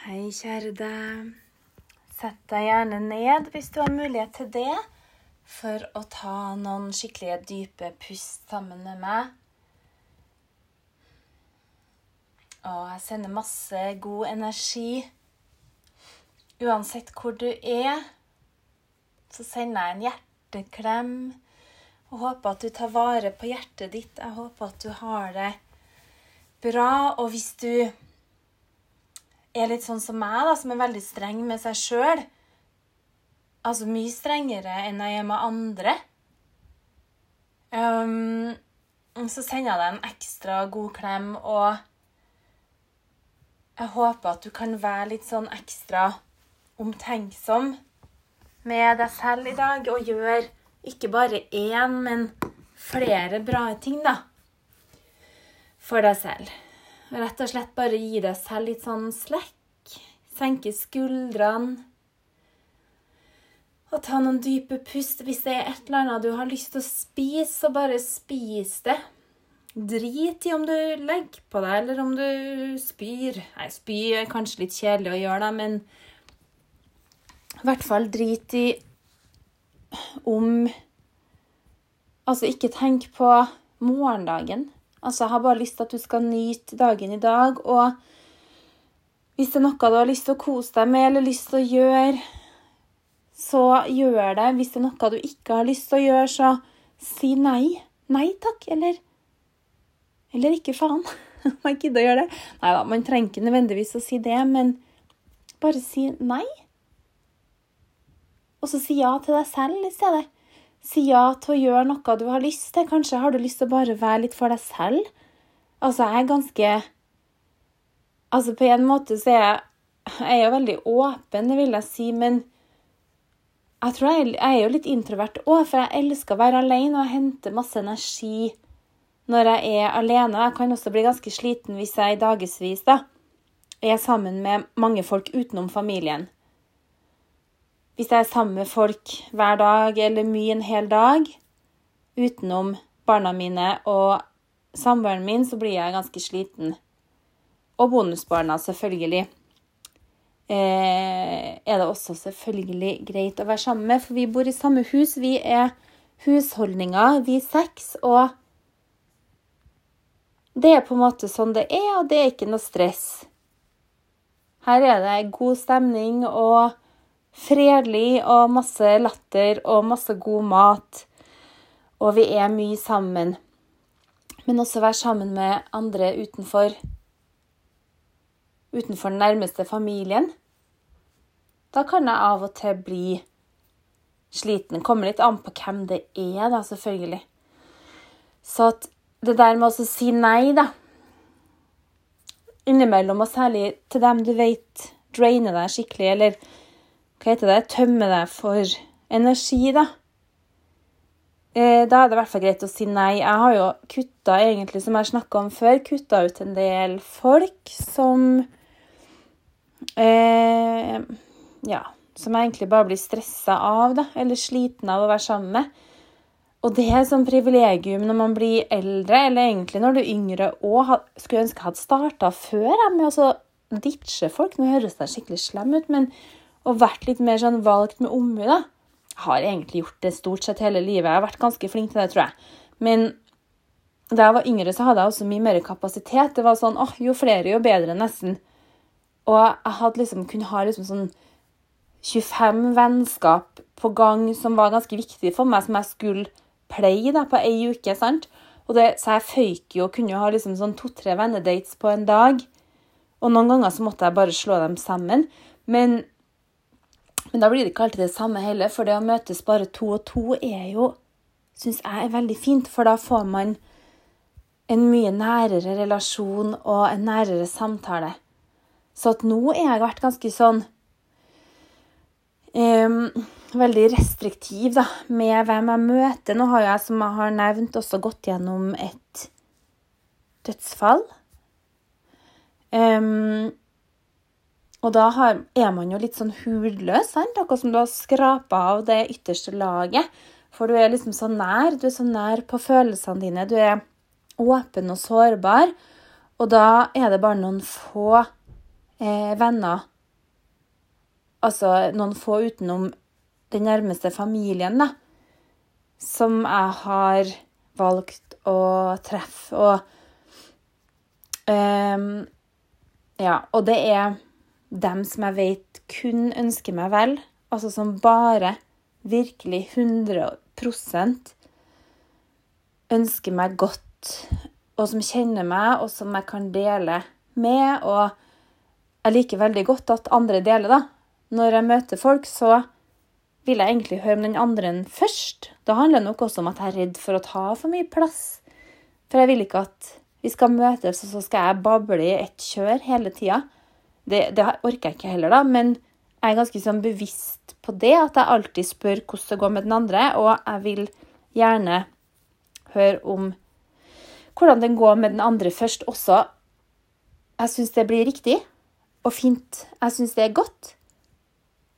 Hei, kjære deg. Sett deg gjerne ned hvis du har mulighet til det, for å ta noen skikkelige dype pust sammen med meg. Og jeg sender masse god energi. Uansett hvor du er, så sender jeg en hjerteklem og håper at du tar vare på hjertet ditt. Jeg håper at du har det bra. Og hvis du er litt sånn som meg, da, som er veldig streng med seg sjøl. Altså mye strengere enn jeg er med andre. Um, så sender jeg deg en ekstra god klem, og jeg håper at du kan være litt sånn ekstra omtenksom med deg selv i dag, og gjøre ikke bare én, men flere bra ting, da. For deg selv. Rett og slett bare gi deg selv litt sånn slekk. Senke skuldrene. Og ta noen dype pust. Hvis det er et eller annet du har lyst til å spise, så bare spis det. Drit i om du legger på deg, eller om du spyr. Nei, spy er kanskje litt kjedelig å gjøre, det, men i hvert fall drit i om Altså, ikke tenk på morgendagen. Altså, jeg har bare lyst til at du skal nyte dagen i dag. Og hvis det er noe du har lyst til å kose deg med eller lyst til å gjøre, så gjør det. Hvis det er noe du ikke har lyst til å gjøre, så si nei. Nei takk, eller Eller ikke faen. Man gidder å gjøre det. Nei da, man trenger ikke nødvendigvis å si det, men bare si nei. Og så si ja til deg selv i stedet. Si ja til å gjøre noe du har lyst til. Kanskje har du lyst til å bare være litt for deg selv. Altså, jeg er ganske Altså, på en måte så er jeg Jeg er jo veldig åpen, det vil jeg si, men jeg tror jeg, jeg er jo litt introvert òg, for jeg elsker å være alene, og jeg henter masse energi når jeg er alene. Jeg kan også bli ganske sliten hvis jeg i dagevis da, er sammen med mange folk utenom familien. Hvis jeg er sammen med folk hver dag eller mye en hel dag utenom barna mine og samboeren min, så blir jeg ganske sliten. Og bonusbarna, selvfølgelig. Eh, er det også selvfølgelig greit å være sammen med, for vi bor i samme hus. Vi er husholdninger, vi er seks, og det er på en måte sånn det er, og det er ikke noe stress. Her er det god stemning og fredelig og masse latter og masse god mat. Og vi er mye sammen. Men også være sammen med andre utenfor utenfor den nærmeste familien. Da kan jeg av og til bli sliten. Kommer litt an på hvem det er, da, selvfølgelig. Så at det der med å si nei, da Innimellom, og særlig til dem du vet drainer deg skikkelig, eller hva heter det, tømme deg for energi, da. Eh, da er det i hvert fall greit å si nei. Jeg har jo kutta, egentlig, som jeg snakka om før, kutta ut en del folk som eh, Ja, som jeg egentlig bare blir stressa av, da, eller sliten av å være sammen med. Og det er sånn privilegium når man blir eldre, eller egentlig når du er yngre og skulle ønske jeg hadde starta før jeg med å ditche folk. Nå høres det skikkelig slem ut, men og vært litt mer sånn valgt med omhu, da. Har egentlig gjort det stort sett hele livet. Jeg har vært ganske flink til det, tror jeg. Men da jeg var yngre, så hadde jeg også mye mer kapasitet. Det var sånn åh, jo flere, jo bedre, nesten. Og jeg hadde liksom kunne ha liksom sånn 25 vennskap på gang som var ganske viktige for meg, som jeg skulle pleie da, på ei uke. sant? Og det, så jeg føyk jo og kunne jo ha liksom sånn to-tre vennedates på en dag. Og noen ganger så måtte jeg bare slå dem sammen. Men men da blir det ikke alltid det samme heller, for det å møtes bare to og to er jo, syns jeg, er veldig fint. For da får man en mye nærere relasjon og en nærere samtale. Så at nå har jeg vært ganske sånn um, Veldig restriktiv da, med hvem jeg møter. Nå har jeg, som jeg har nevnt, også gått gjennom et dødsfall. Um, og da har, er man jo litt sånn hudløs, sant? akkurat som du har skrapa av det ytterste laget. For du er liksom så nær. Du er så nær på følelsene dine. Du er åpen og sårbar. Og da er det bare noen få eh, venner, altså noen få utenom den nærmeste familien, da, som jeg har valgt å treffe. Og um, Ja, og det er dem som jeg vet kun ønsker meg vel, altså som bare virkelig 100% ønsker meg godt, og som kjenner meg, og som jeg kan dele med. Og jeg liker veldig godt at andre deler, da. Når jeg møter folk, så vil jeg egentlig høre om den andre først. Da handler det nok også om at jeg er redd for å ta for mye plass. For jeg vil ikke at vi skal møtes, og så skal jeg bable i ett kjør hele tida. Det, det, orker jeg ikke heller, da. Men jeg er ganske sånn bevisst på det, at jeg alltid spør hvordan det går med den andre. Og jeg vil gjerne høre om hvordan den går med den andre først også. Jeg syns det blir riktig og fint. Jeg syns det er godt.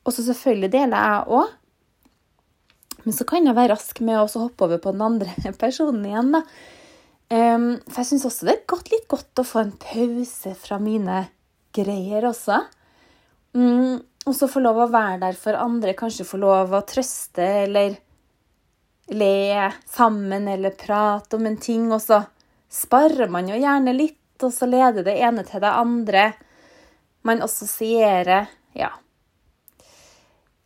Og så selvfølgelig deler jeg òg. Men så kan jeg være rask med å hoppe over på den andre personen igjen, da. Um, for jeg syns også det er godt, litt godt å få en pause fra mine greier også. Mm, og så få lov å være der for andre, kanskje få lov å trøste eller le sammen eller prate om en ting. Og så sparer man jo gjerne litt, og så leder det ene til det andre. Man assosierer Ja.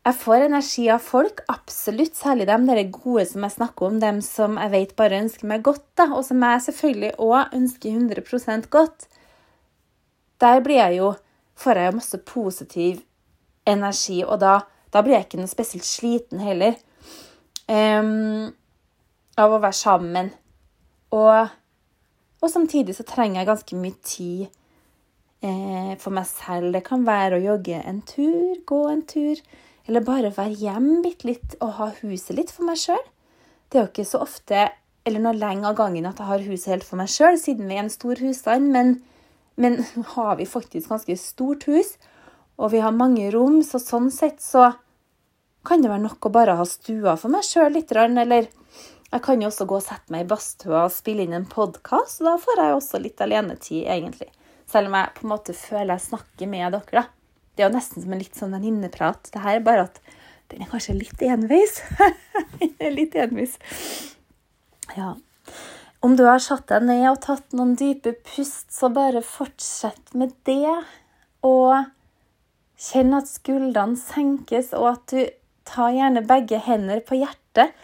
Jeg får energi av folk, absolutt. Særlig dem der gode som jeg snakker om, dem som jeg vet bare ønsker meg godt, da, og som jeg selvfølgelig òg ønsker 100 godt. Der blir jeg jo, får jeg jo masse positiv energi, og da, da blir jeg ikke noe spesielt sliten heller um, av å være sammen. Og, og, samtidig så trenger jeg ganske mye tid eh, for meg selv. Det kan være å jogge en tur, gå en tur. Eller bare være hjemme bitte litt og ha huset litt for meg sjøl. Det er jo ikke så ofte eller noe lenge av gangen at jeg har huset helt for meg sjøl, siden vi er en stor husstand. Men, men har vi faktisk ganske stort hus, og vi har mange rom, så sånn sett så kan det være nok å bare ha stua for meg sjøl litt. Eller jeg kan jo også gå og sette meg i badstua og spille inn en podkast. Da får jeg også litt alenetid, egentlig. Selv om jeg på en måte føler jeg snakker med dere, da. Det er jo nesten som en litt sånn venninneprat. Det her er bare at den er kanskje litt enveis. litt enveis. Ja. Om du har satt deg ned og tatt noen dype pust, så bare fortsett med det. Og kjenn at skuldrene senkes, og at du tar gjerne begge hender på hjertet.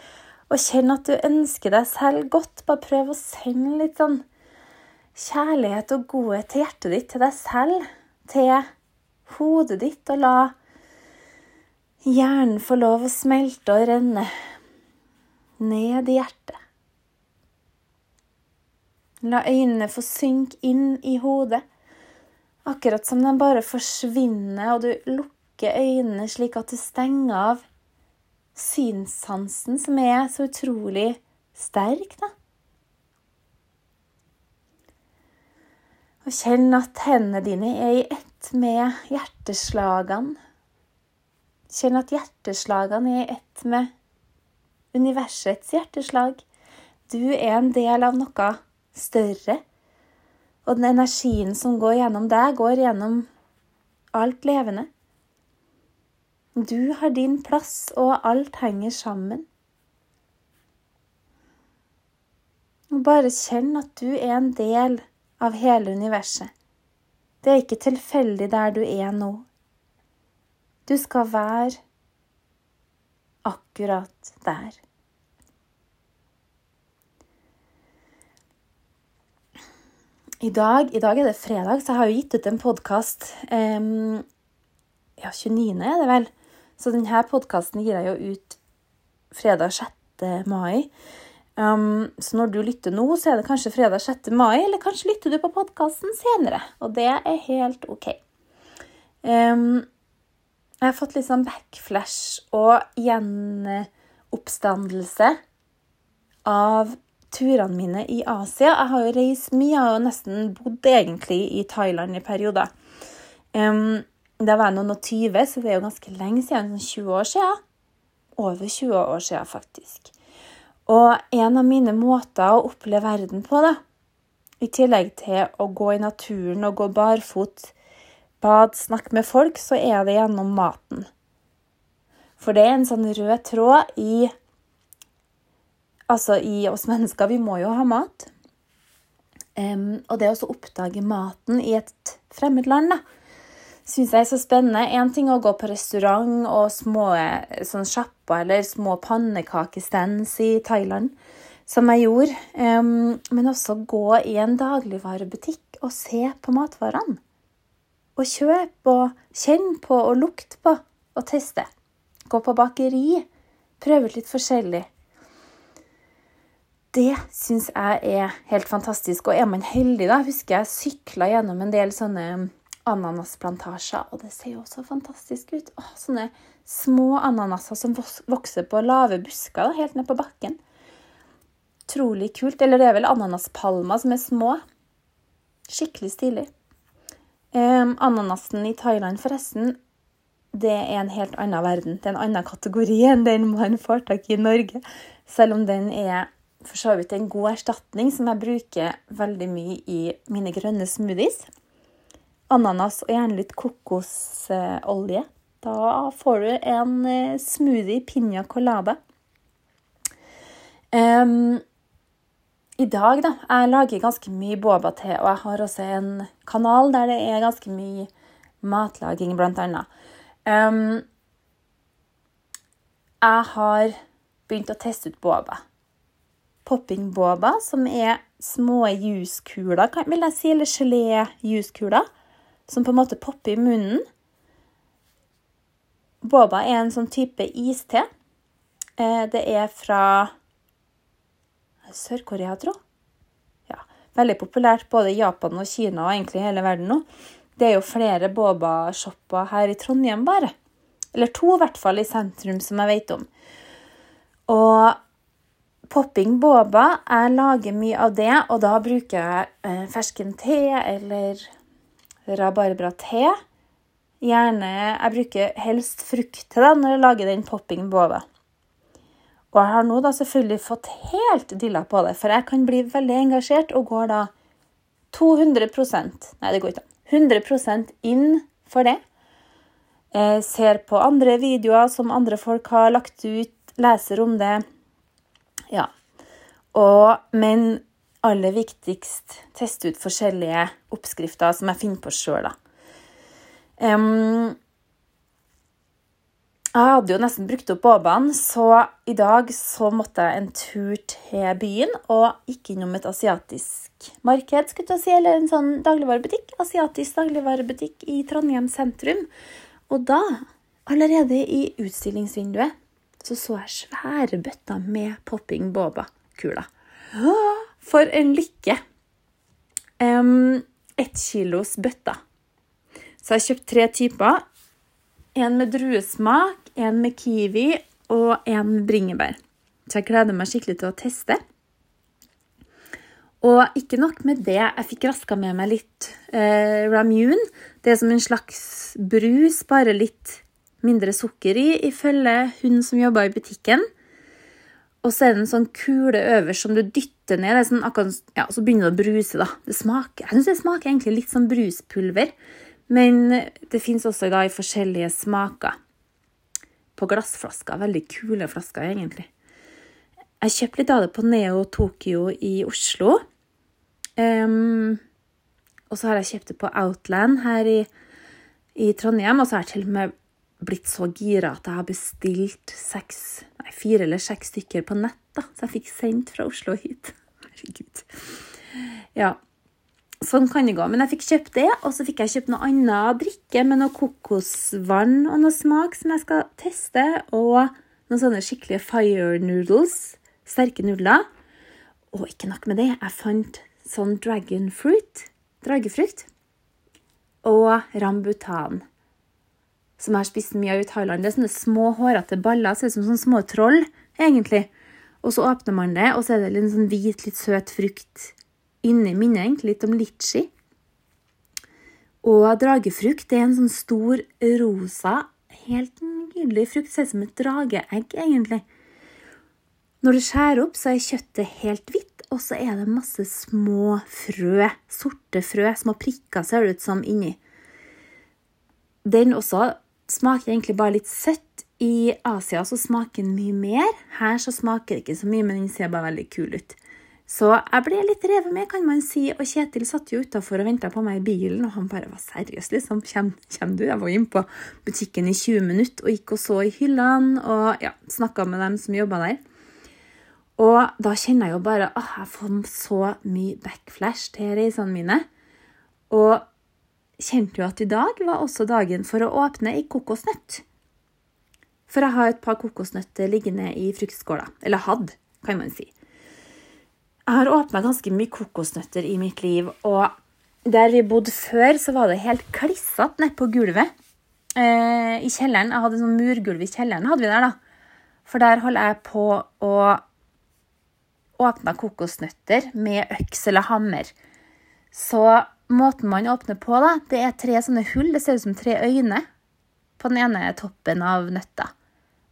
Og kjenn at du ønsker deg selv godt. Bare prøv å sende litt sånn kjærlighet og godhet til hjertet ditt, til deg selv. Til hodet ditt og la hjernen få lov å smelte og renne ned i hjertet. La øynene få synke inn i hodet, akkurat som de bare forsvinner, og du lukker øynene slik at du stenger av synssansen, som er så utrolig sterk, da. Og kjenn at hendene dine er i ett med hjerteslagene. Kjenn at hjerteslagene er i ett med universets hjerteslag. Du er en del av noe større. Og den energien som går gjennom deg, går gjennom alt levende. Du har din plass, og alt henger sammen. Bare kjenn at du er en del av hele universet. Det er ikke tilfeldig der du er nå. Du skal være akkurat der. I dag, I dag, er det fredag, så jeg har jo gitt ut en podkast um, Ja, 29. er det vel. Så denne podkasten gir jeg jo ut fredag 6. mai. Um, så når du lytter nå, så er det kanskje fredag 6. mai, eller kanskje lytter du på podkasten senere. Og det er helt OK. Um, jeg har fått litt sånn backflash og gjenoppstandelse av turene mine i Asia. Jeg har jo reist mye, jeg har jo nesten bodd egentlig i Thailand i perioder. Um, da var jeg noen og tyve, så det er jo ganske lenge siden. Sånn 20 sånn år siden. Over 20 år siden, faktisk. Og en av mine måter å oppleve verden på, da, i tillegg til å gå i naturen og gå barfot bad, snakke med folk, så er det gjennom maten. For det er en sånn rød tråd i Altså i oss mennesker. Vi må jo ha mat. Um, og det å oppdage maten i et fremmed land, da, syns jeg er så spennende. Én ting er å gå på restaurant og små sånn sjapper eller små pannekakestands i Thailand, som jeg gjorde. Um, men også gå i en dagligvarebutikk og se på matvarene. Og kjøpe og kjenne på og lukte på og teste. Gå på bakeri. Prøve ut litt forskjellig. Det syns jeg er helt fantastisk. Og er man heldig, da Husker jeg sykla gjennom en del sånne ananasplantasjer, og det ser jo så fantastisk ut. Åh, sånne små ananaser som vokser på lave busker da, helt ned på bakken. Utrolig kult. Eller det er vel ananaspalmer som er små. Skikkelig stilig. Um, ananasen i Thailand, forresten, det er en helt annen verden. Det er en annen kategori enn den man får tak i i Norge. Selv om den er for så vidt en god erstatning som jeg bruker veldig mye i mine grønne smoothies. Ananas og gjerne litt kokosolje. Da får du en eh, smoothie piña colada. Um, I dag, da Jeg lager ganske mye boba-te, og jeg har også en kanal der det er ganske mye matlaging, blant annet. Um, jeg har begynt å teste ut boba. Popping-boba, som er små juskuler, vil jeg si, eller gelé-juskuler, som på en måte popper i munnen. Boba er en sånn type iste. Eh, det er fra Sør-Korea, tro. Ja, veldig populært både i Japan og Kina og egentlig hele verden nå. Det er jo flere boba-shopper her i Trondheim, bare. Eller to, i hvert fall, i sentrum, som jeg vet om. Og popping boba Jeg lager mye av det, og da bruker jeg eh, fersken te eller rabarbra-te. Gjerne Jeg bruker helst frukt til det når jeg lager den popping boba. Og jeg har nå da selvfølgelig fått helt dilla på det, for jeg kan bli veldig engasjert og går da 200% Nei, det går ikke an. 100% inn for det. Jeg ser på andre videoer som andre folk har lagt ut, leser om det. Ja. Og, men aller viktigst teste ut forskjellige oppskrifter som jeg finner på sjøl, da. Um, jeg hadde jo nesten brukt opp bobaen, så i dag så måtte jeg en tur til byen og gikk innom et asiatisk marked, skulle jeg si, eller en sånn dagligvarebutikk. Asiatisk dagligvarebutikk i Trondheim sentrum. Og da, allerede i utstillingsvinduet, så så jeg svære bøtter med popping boba-kuler. For en lykke! Um, ett kilos bøtter. Så jeg har kjøpt tre typer. En med druesmak, en med kiwi og en med bringebær. Så jeg gleder meg skikkelig til å teste. Og ikke nok med det, jeg fikk raska med meg litt eh, Ramune. Det er som en slags brus, bare litt mindre sukker i, ifølge hun som jobba i butikken. Og så er det en sånn kule øverst som du dytter ned, sånn akkurat, ja, så begynner det å bruse. da. Det smaker, jeg syns det smaker egentlig litt som bruspulver, men det fins også da i forskjellige smaker på glassflasker. Veldig kule flasker, egentlig. Jeg kjøpte litt av det på Neo Tokyo i Oslo. Um, og så har jeg kjøpt det på Outland her i, i, Trondheim. Og så har jeg til og med blitt så gira at jeg har bestilt seks, nei, fire eller seks stykker på nett. da, Så jeg fikk sendt fra Oslo hit. Herregud. Ja, Sånn kan det gå. Men jeg fikk kjøpt det, og så fikk jeg kjøpt noe annet drikke med noe kokosvann og noe smak som jeg skal teste. Og noen sånne skikkelige fire noodles. Sterke nudler. Og ikke nok med det, jeg fant sånn dragon fruit. Dragefrukt. Og rambutan. Som jeg har spist mye av i Thailand. Det er sånne små, hårete baller. Ser ut som sånne små troll, egentlig. Og så åpner man det, og så er det litt sånn hvit, litt søt frukt inni minner egentlig litt om litchi. Og dragefrukt det er en sånn stor, rosa, helt nydelig frukt. Ser ut som et drageegg, egentlig. Når du skjærer opp, så er kjøttet helt hvitt, og så er det masse små frø. Sorte frø, små prikker ser det ut som inni. den også smaker egentlig bare litt søtt. I Asia så smaker den mye mer. Her så smaker det ikke så mye, men den ser bare veldig kul ut. Så jeg ble litt revet med, kan man si. Og Kjetil satt jo utafor og venta på meg i bilen, og han bare var seriøs, liksom. Kjem, kjem du? Jeg var inne på butikken i 20 minutter og gikk og så i hyllene og ja, snakka med dem som jobba der. Og da kjenner jeg jo bare at jeg får så mye backflash til reisene mine. Og kjente jo at i dag var også dagen for å åpne ei kokosnøtt. For jeg har et par kokosnøtter liggende i fruktskåla. Eller hadde, kan man si. Jeg har åpna ganske mye kokosnøtter i mitt liv, og der vi bodde før, så var det helt klissete nede på gulvet. Eh, I kjelleren. Jeg hadde sånn murgulv i kjelleren, hadde vi der, da. For der holder jeg på å åpne kokosnøtter med øks eller hammer. Så måten man åpner på, da, det er tre sånne hull. Det ser ut som tre øyne på den ene toppen av nøtta.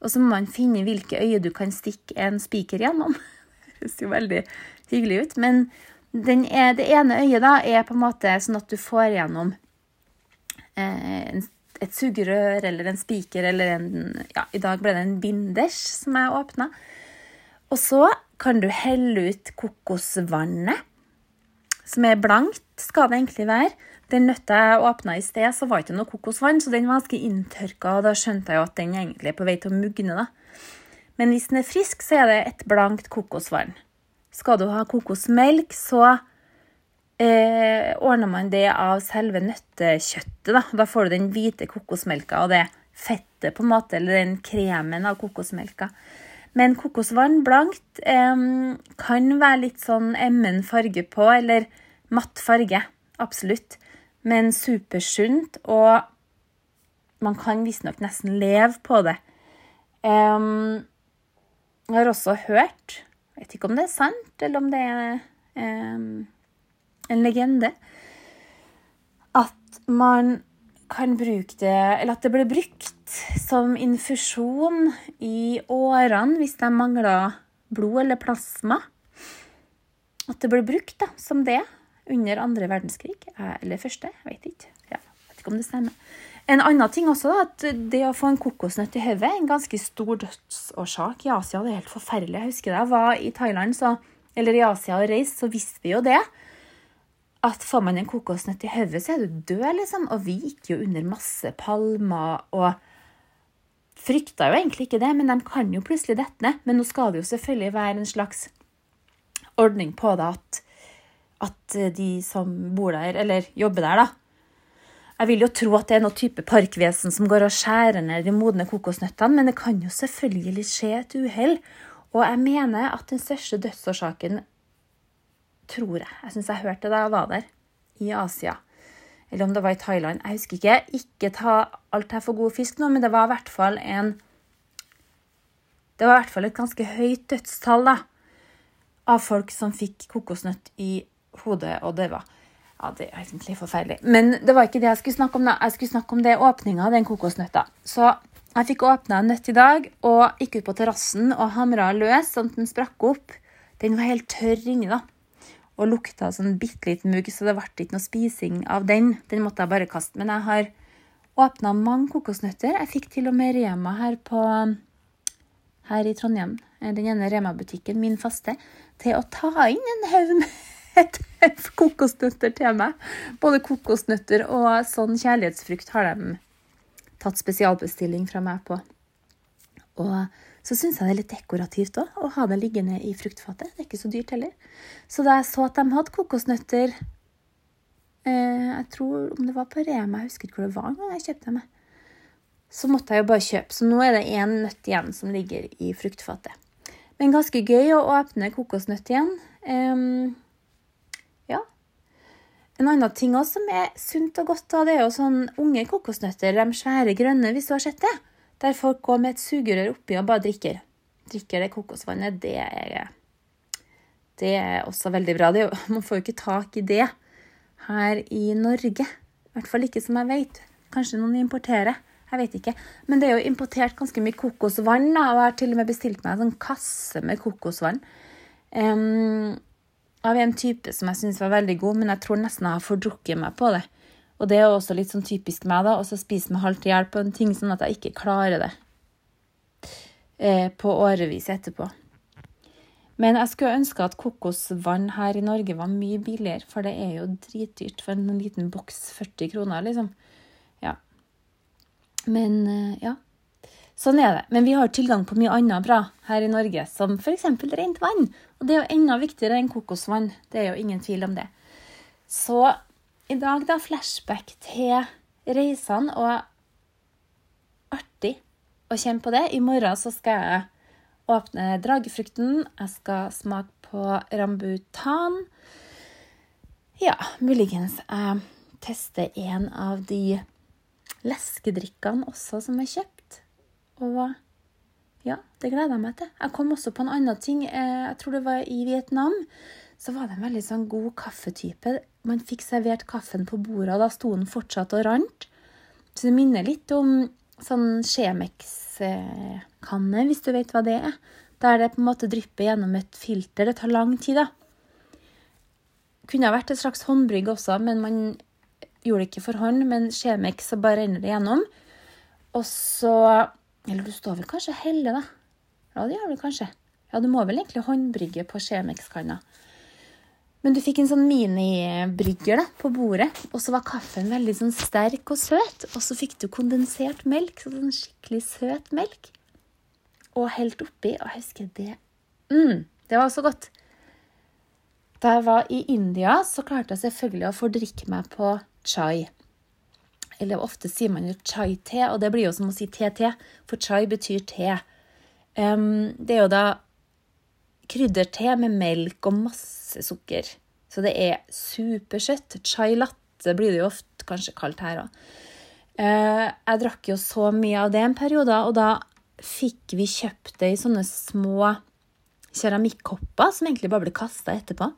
Og så må man finne hvilke øye du kan stikke en spiker gjennom. Det høres jo veldig hyggelig ut. Men er, det ene øyet da er på en måte sånn at du får gjennom eh, et sugerør eller en spiker eller en Ja, i dag ble det en binders som jeg åpna. Og så kan du helle ut kokosvannet som er blankt, skal det egentlig være. Den nøtta jeg åpna i sted, så var det ikke noe kokosvann, så den var ganske inntørka, og da skjønte jeg jo at den egentlig er på vei til å mugne. da. Men hvis den er frisk, så er det et blankt kokosvann. Skal du ha kokosmelk, så eh, ordner man det av selve nøttekjøttet. Da. da får du den hvite kokosmelka og det fettet, på en måte, eller den kremen av kokosmelka. Men kokosvann blankt eh, kan være litt sånn emmen farge på, eller matt farge. Absolutt. Men supersunt, og man kan visstnok nesten leve på det. Um, jeg har også hørt, jeg vet ikke om det er sant, eller om det er um, en legende, at man kan bruke det Eller at det ble brukt som infusjon i årene hvis de mangla blod eller plasma. At det ble brukt da, som det under andre verdenskrig. Eller første, jeg vet ikke. Ja, vet ikke om det stemmer. En annen ting også, da, at det å få en kokosnøtt i hodet er en ganske stor dødsårsak i Asia. Det er helt forferdelig. Jeg husker da jeg var i Thailand, så, eller i Asia og reiste, så visste vi jo det at får man en kokosnøtt i hodet, så er du død, liksom. Og vi gikk jo under masse palmer og frykta jo egentlig ikke det, men de kan jo plutselig dette ned. Men nå skal det jo selvfølgelig være en slags ordning på det at, at de som bor der, eller jobber der, da Jeg vil jo tro at det er noe type parkvesen som går og skjærer ned de modne kokosnøttene, men det kan jo selvfølgelig skje et uhell. Og jeg mener at den største dødsårsaken tror jeg. Jeg syns jeg hørte det da jeg var der, i Asia. Eller om det var i Thailand. Jeg husker ikke. Ikke ta alt her for god fisk nå, men det var i hvert fall en Det var i hvert fall et ganske høyt dødstall da, av folk som fikk kokosnøtt i hodet og døde. Ja, det er egentlig forferdelig. Men det var ikke det jeg skulle snakke om. da. Jeg skulle snakke om det åpninga av den kokosnøtta. Så jeg fikk åpna en nøtt i dag og gikk ut på terrassen og hamra løs sånn at den sprakk opp. Den var helt tørr inni, da og lukta sånn bitte litt mugg, så det ble ikke noe spising av den. Den måtte jeg bare kaste. Men jeg har åpna mange kokosnøtter. Jeg fikk til og med Rema her, på, her i Trondheim, eh, den ene Rema-butikken, min faste, til å ta inn en haug med kokosnøtter til meg. Både kokosnøtter og sånn kjærlighetsfrukt har de tatt spesialbestilling fra meg på. Og så syns jeg det er litt dekorativt òg, å ha det liggende i fruktfatet. Det er ikke så dyrt heller. Så da jeg så at de hadde kokosnøtter eh, Jeg tror om det var på Rema, jeg husker ikke hvor det var engang jeg kjøpte dem. Så måtte jeg jo bare kjøpe. Så nå er det én nøtt igjen som ligger i fruktfatet. Men ganske gøy å åpne kokosnøtt igjen. Um. En annen ting også som er sunt og godt, det er jo sånn unge kokosnøtter. De svære grønne, hvis du har sett det. Der folk går med et sugerør oppi og bare drikker. Drikker det kokosvannet. Det er, det er også veldig bra. Det, man får jo ikke tak i det her i Norge. I hvert fall ikke som jeg vet. Kanskje noen importerer. Jeg vet ikke. Men det er jo importert ganske mye kokosvann, da, og jeg har til og med bestilt meg en sånn kasse med kokosvann. Um, av en type som jeg syns var veldig god, men jeg tror nesten jeg har fordrukket meg på det. Og det er også litt sånn typisk meg, da, å spise med halvt i på en ting, sånn at jeg ikke klarer det eh, på årevis etterpå. Men jeg skulle ønske at kokosvann her i Norge var mye billigere, for det er jo dritdyrt for en liten boks 40 kroner, liksom. Ja. Men eh, ja. Sånn er det. Men vi har tilgang på mye annet bra her i Norge, som f.eks. rent vann. Og det er jo enda viktigere enn kokosvann. Det er jo ingen tvil om det. Så i dag, da, flashback til reisene, og artig å kjenne på det. I morgen så skal jeg åpne dragefrukten. Jeg skal smake på rambutan. Ja, muligens jeg tester en av de leskedrikkene også som jeg kjøpt. Og ja, det gleder jeg meg til. Jeg kom også på en annen ting. Eh, jeg tror det var i Vietnam. Så var det en veldig sånn god kaffetype. Man fikk servert kaffen på bordet, og da sto den fortsatt og rant. Så det minner litt om sånn Chemex-kanne, hvis du vet hva det er. Der det på en måte drypper gjennom et filter. Det tar lang tid, da. Kunne ha vært et slags håndbrygg også, men man gjorde det ikke for hånd. Men Chemex, så bare renner det gjennom. Og så Eller du står vel kanskje heller, da. Ja, det gjør du kanskje. Ja, du må vel egentlig håndbrygge på Chemex-kanna. Men du fikk en sånn minibrygger da, på bordet, og så var kaffen veldig sånn sterk og søt. Og så fikk du kondensert melk, sånn skikkelig søt melk og helt oppi. Og jeg husker det mm, Det var så godt. Da jeg var i India, så klarte jeg selvfølgelig å fordrikke meg på chai. Eller ofte sier man jo chai-te, og det blir jo som å si te-te, for chai betyr te. Um, det er jo da krydderte med melk og masse sukker. Så det er supersøtt. Chai latte blir det jo ofte kanskje kalt her òg. Uh, jeg drakk jo så mye av det en periode, og da fikk vi kjøpt det i sånne små keramikkopper som egentlig bare ble kasta etterpå.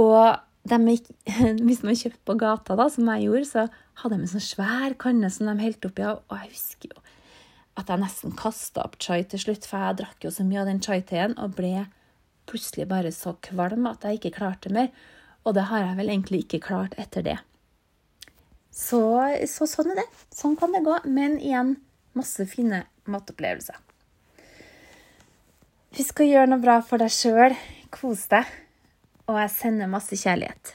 Og de, hvis man kjøpte på gata, da, som jeg gjorde, så hadde de en sånn svær kanne som de helte oppi. Og jeg husker jo at jeg nesten kasta opp chai til slutt, for jeg drakk jo så mye av den chai-teen og ble plutselig bare så kvalm at jeg ikke klarte mer. Og det har jeg vel egentlig ikke klart etter det. Så, så sånn er det. Sånn kan det gå. Men igjen, masse fine matopplevelser. Husk å gjøre noe bra for deg sjøl. Kos deg. Og jeg sender masse kjærlighet.